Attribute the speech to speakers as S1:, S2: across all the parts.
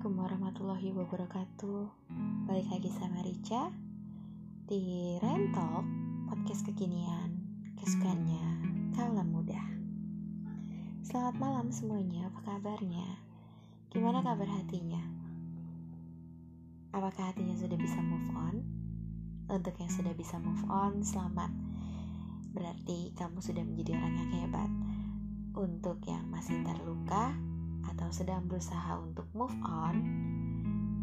S1: Assalamualaikum warahmatullahi wabarakatuh Balik lagi sama Rica Di Rentalk Podcast kekinian Kesukaannya Kala muda Selamat malam semuanya Apa kabarnya? Gimana kabar hatinya? Apakah hatinya sudah bisa move on? Untuk yang sudah bisa move on Selamat Berarti kamu sudah menjadi orang yang hebat Untuk yang masih terluka atau sedang berusaha untuk move on,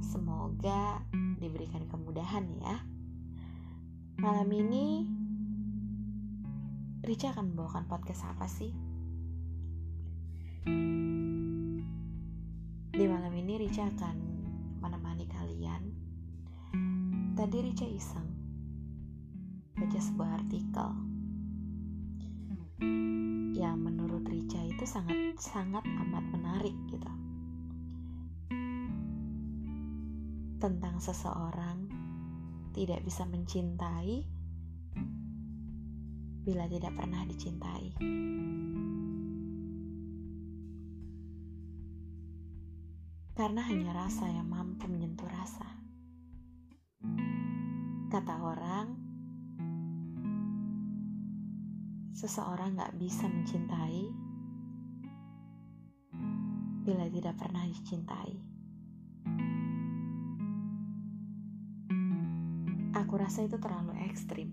S1: semoga diberikan kemudahan ya. Malam ini Rica akan membawakan podcast apa sih? Di malam ini Rica akan menemani kalian. Tadi Rica iseng baca sebuah artikel menurut Rica itu sangat sangat amat menarik gitu tentang seseorang tidak bisa mencintai bila tidak pernah dicintai. Karena hanya rasa yang mampu menyentuh rasa. Kata orang, seseorang gak bisa mencintai bila tidak pernah dicintai. Aku rasa itu terlalu ekstrim.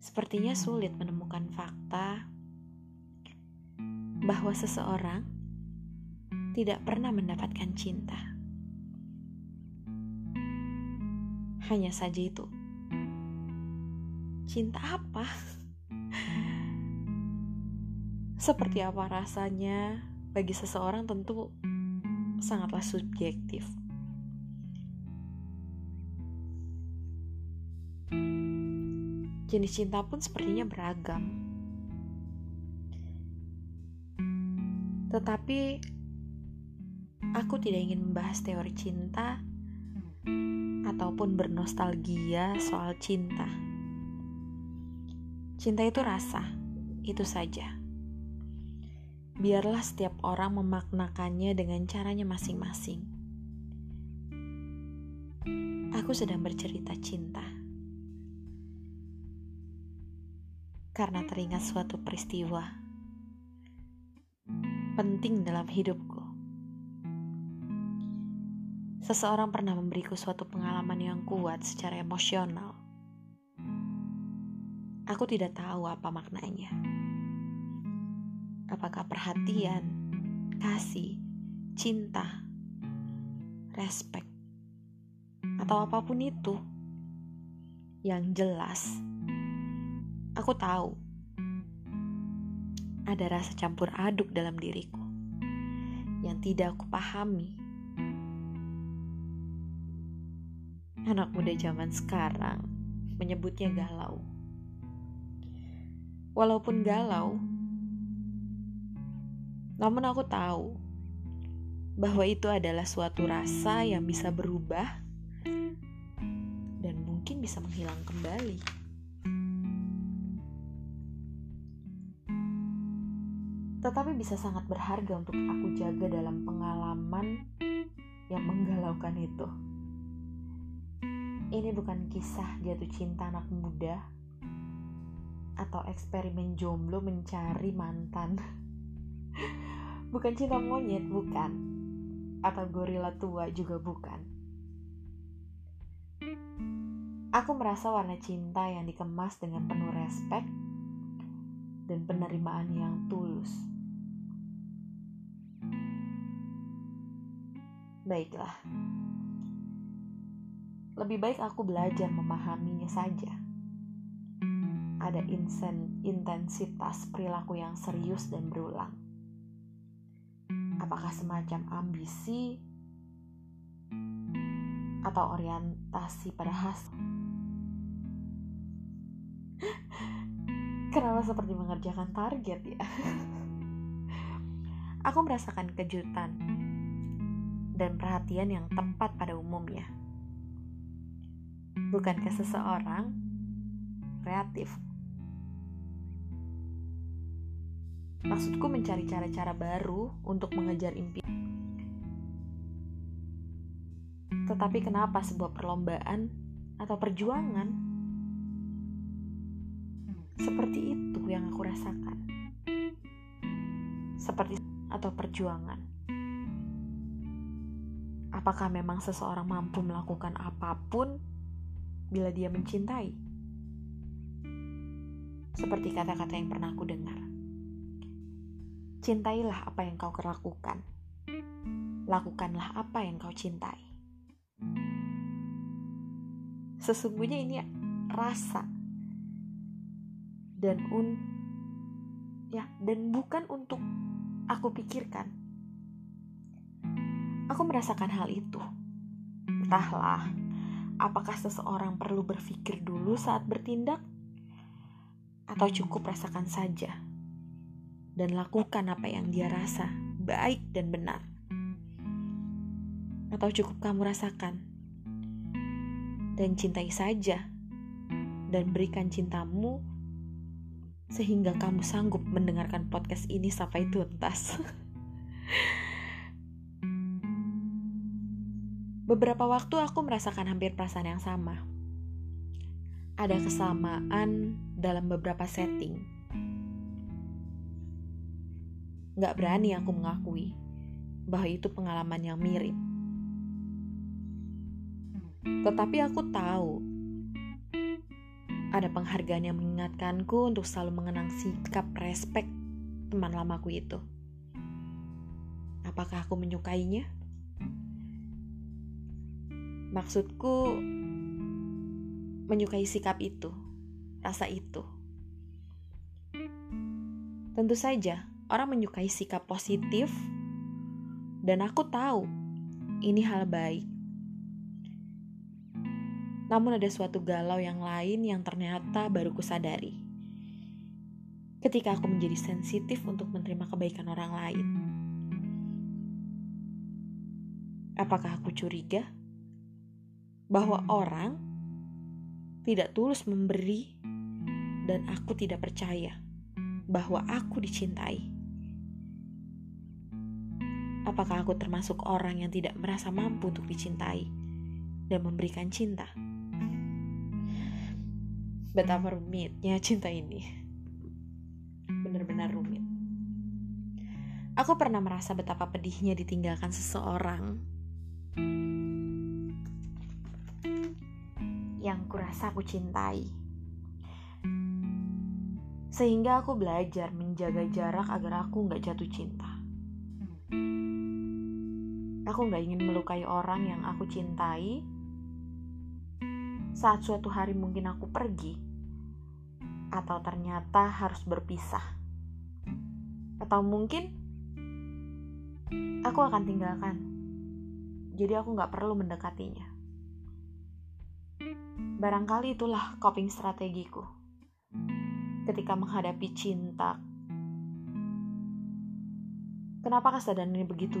S1: Sepertinya sulit menemukan fakta bahwa seseorang tidak pernah mendapatkan cinta. Hanya saja itu cinta apa? Seperti apa rasanya bagi seseorang tentu sangatlah subjektif. Jenis cinta pun sepertinya beragam. Tetapi aku tidak ingin membahas teori cinta ataupun bernostalgia soal cinta. Cinta itu rasa, itu saja. Biarlah setiap orang memaknakannya dengan caranya masing-masing. Aku sedang bercerita cinta. Karena teringat suatu peristiwa penting dalam hidupku. Seseorang pernah memberiku suatu pengalaman yang kuat secara emosional Aku tidak tahu apa maknanya. Apakah perhatian, kasih, cinta, respect, atau apa pun itu. Yang jelas, aku tahu ada rasa campur aduk dalam diriku yang tidak aku pahami. Anak muda zaman sekarang menyebutnya galau walaupun galau. Namun aku tahu bahwa itu adalah suatu rasa yang bisa berubah dan mungkin bisa menghilang kembali. Tetapi bisa sangat berharga untuk aku jaga dalam pengalaman yang menggalaukan itu. Ini bukan kisah jatuh cinta anak muda atau eksperimen jomblo mencari mantan. bukan cinta monyet, bukan. Atau gorila tua juga bukan. Aku merasa warna cinta yang dikemas dengan penuh respek dan penerimaan yang tulus. Baiklah. Lebih baik aku belajar memahaminya saja ada insen, intensitas perilaku yang serius dan berulang. Apakah semacam ambisi atau orientasi pada hasil? Kenapa seperti mengerjakan target ya? Aku merasakan kejutan dan perhatian yang tepat pada umumnya. Bukankah seseorang kreatif Maksudku mencari cara-cara baru untuk mengejar impian. Tetapi kenapa sebuah perlombaan atau perjuangan seperti itu yang aku rasakan? Seperti atau perjuangan. Apakah memang seseorang mampu melakukan apa pun bila dia mencintai? Seperti kata-kata yang pernah aku dengar. Cintailah apa yang kau lakukan. Lakukanlah apa yang kau cintai. Sesungguhnya ini rasa dan un ya dan bukan untuk aku pikirkan. Aku merasakan hal itu. Entahlah, apakah seseorang perlu berpikir dulu saat bertindak atau cukup rasakan saja dan lakukan apa yang dia rasa baik dan benar. Atau cukup kamu rasakan dan cintai saja dan berikan cintamu sehingga kamu sanggup mendengarkan podcast ini sampai tuntas. Beberapa waktu aku merasakan hampir perasaan yang sama. Ada kesamaan dalam beberapa setting Gak berani aku mengakui bahwa itu pengalaman yang mirip. Tetapi aku tahu ada penghargaan yang mengingatkanku untuk selalu mengenang sikap respek teman lamaku itu. Apakah aku menyukainya? Maksudku menyukai sikap itu, rasa itu. Tentu saja, orang menyukai sikap positif, dan aku tahu ini hal baik. Namun ada suatu galau yang lain yang ternyata baru kusadari. Ketika aku menjadi sensitif untuk menerima kebaikan orang lain. Apakah aku curiga bahwa orang tidak tulus memberi dan aku tidak percaya bahwa aku dicintai? Apakah aku termasuk orang yang tidak merasa mampu untuk dicintai dan memberikan cinta? Betapa rumitnya cinta ini. Benar-benar rumit. Aku pernah merasa betapa pedihnya ditinggalkan seseorang yang kurasa aku cintai. Sehingga aku belajar menjaga jarak agar aku nggak jatuh cinta. Aku gak ingin melukai orang yang aku cintai saat suatu hari mungkin aku pergi atau ternyata harus berpisah. Atau mungkin aku akan tinggalkan. Jadi aku gak perlu mendekatinya. Barangkali itulah coping strategiku. Ketika menghadapi cinta. Kenapa kesadaran ini begitu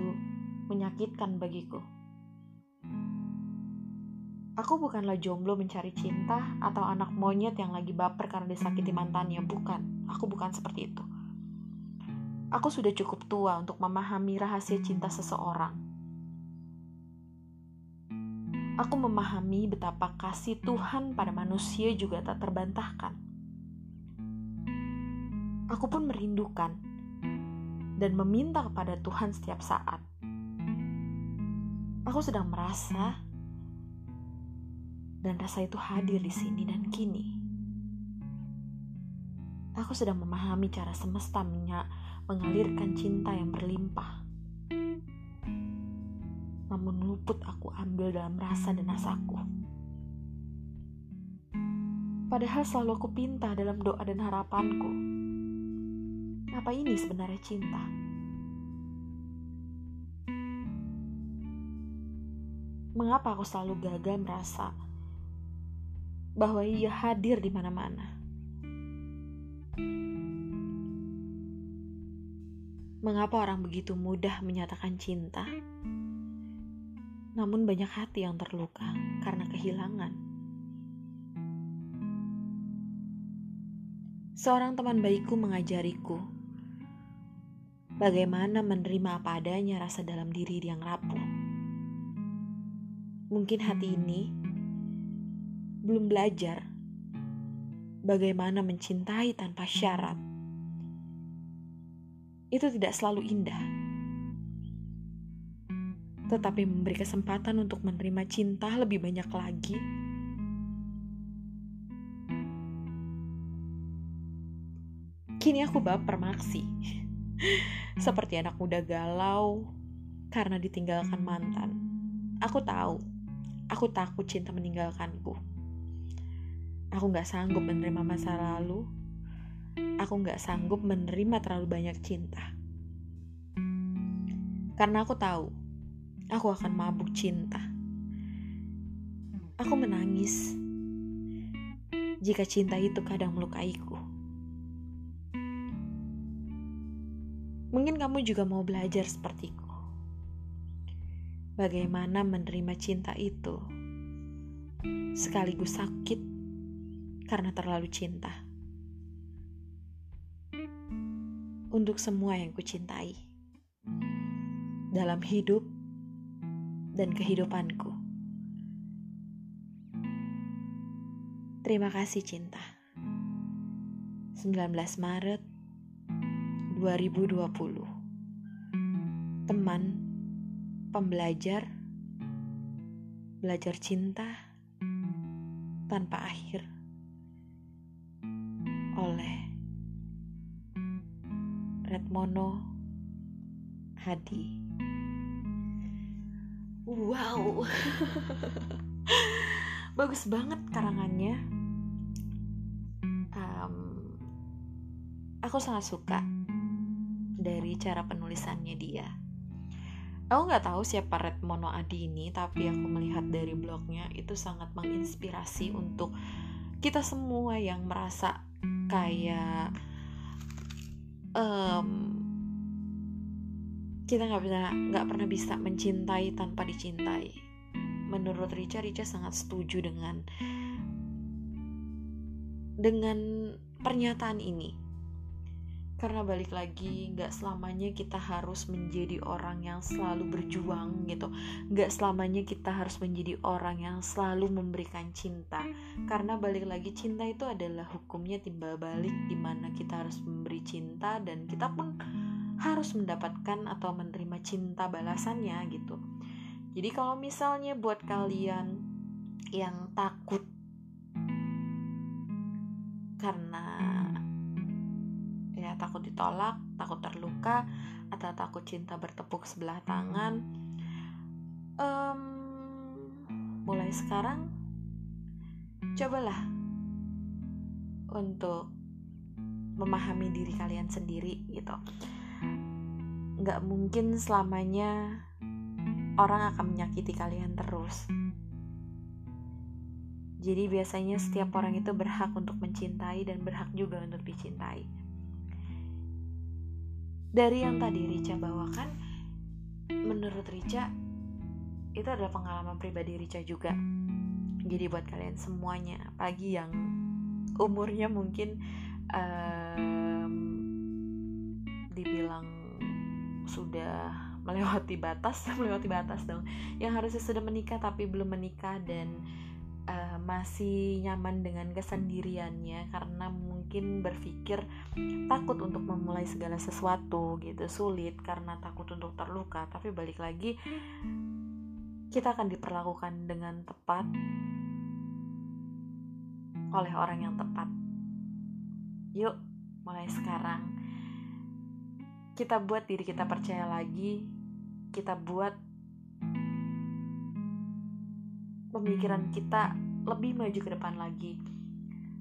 S1: menyakitkan bagiku. Aku bukanlah jomblo mencari cinta atau anak monyet yang lagi baper karena disakiti mantannya, bukan. Aku bukan seperti itu. Aku sudah cukup tua untuk memahami rahasia cinta seseorang. Aku memahami betapa kasih Tuhan pada manusia juga tak terbantahkan. Aku pun merindukan dan meminta kepada Tuhan setiap saat Aku sedang merasa dan rasa itu hadir di sini dan kini. Aku sedang memahami cara semesta mengalirkan cinta yang berlimpah. Namun luput aku ambil dalam rasa dan asaku. Padahal selalu aku pinta dalam doa dan harapanku. Apa ini sebenarnya cinta? Mengapa aku selalu gagal merasa bahwa ia hadir di mana-mana. Mengapa orang begitu mudah menyatakan cinta, namun banyak hati yang terluka karena kehilangan? Seorang teman baikku mengajariku bagaimana menerima apa adanya rasa dalam diri yang rapuh. Mungkin hati ini belum belajar bagaimana mencintai tanpa syarat. Itu tidak selalu indah, tetapi memberi kesempatan untuk menerima cinta lebih banyak lagi. Kini aku baper maksi. Seperti anak muda galau karena ditinggalkan mantan. Aku tahu, aku takut cinta meninggalkanku. Aku gak sanggup menerima masa lalu. Aku gak sanggup menerima terlalu banyak cinta. Karena aku tahu, aku akan mabuk cinta. Aku menangis jika cinta itu kadang melukaiku. Mungkin kamu juga mau belajar sepertiku. Bagaimana menerima cinta itu sekaligus sakit karena terlalu cinta. Untuk semua yang kucintai dalam hidup dan kehidupanku. Terima kasih cinta. 19 Maret 2020 Teman Pembelajar Belajar cinta Tanpa akhir Oleh Redmono Hadi. Wow. Bagus banget karangannya. Um, Aku sangat suka dari cara penulisannya dia. Aku nggak tahu siapa Red Mono Adi ini, tapi aku melihat dari blognya itu sangat menginspirasi untuk kita semua yang merasa kayak um, kita nggak pernah nggak pernah bisa mencintai tanpa dicintai. Menurut Richa, Richa sangat setuju dengan dengan pernyataan ini karena balik lagi nggak selamanya kita harus menjadi orang yang selalu berjuang gitu. Nggak selamanya kita harus menjadi orang yang selalu memberikan cinta. Karena balik lagi cinta itu adalah hukumnya timbal balik di mana kita harus memberi cinta dan kita pun harus mendapatkan atau menerima cinta balasannya gitu. Jadi kalau misalnya buat kalian yang takut karena takut ditolak, takut terluka, atau takut cinta bertepuk sebelah tangan. Um, mulai sekarang, cobalah untuk memahami diri kalian sendiri gitu. Gak mungkin selamanya orang akan menyakiti kalian terus. Jadi biasanya setiap orang itu berhak untuk mencintai dan berhak juga untuk dicintai dari yang tadi Rica bawakan menurut Rica itu adalah pengalaman pribadi Rica juga. Jadi buat kalian semuanya apalagi yang umurnya mungkin um, dibilang sudah melewati batas melewati batas dong. Yang harusnya sudah menikah tapi belum menikah dan uh, masih nyaman dengan kesendiriannya karena mungkin berpikir takut untuk memulai segala sesuatu gitu sulit karena takut untuk terluka. Tapi balik lagi kita akan diperlakukan dengan tepat oleh orang yang tepat. Yuk mulai sekarang. Kita buat diri kita percaya lagi kita buat pemikiran kita lebih maju ke depan lagi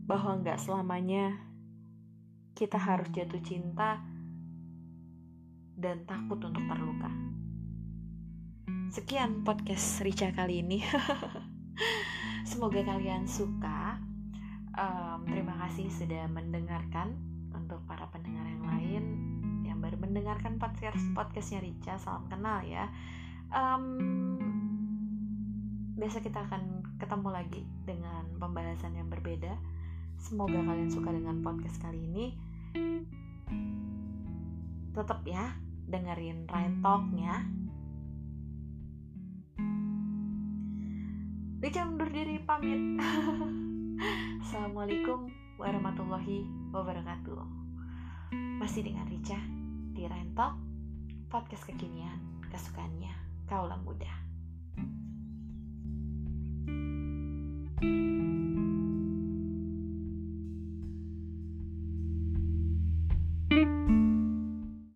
S1: bahwa nggak selamanya kita harus jatuh cinta dan takut untuk terluka. Sekian podcast Rica kali ini. Semoga kalian suka. Um, terima kasih sudah mendengarkan untuk para pendengar yang lain yang baru mendengarkan podcast podcastnya Rica. Salam kenal ya. Um, besok kita akan ketemu lagi dengan pembahasan yang berbeda. Semoga kalian suka dengan podcast kali ini. Tetap ya, dengerin Rain Talk-nya. Rica undur diri pamit. Assalamualaikum warahmatullahi wabarakatuh. Masih dengan Rica di Rain Talk, podcast kekinian kesukaannya kaulah muda. Thank you.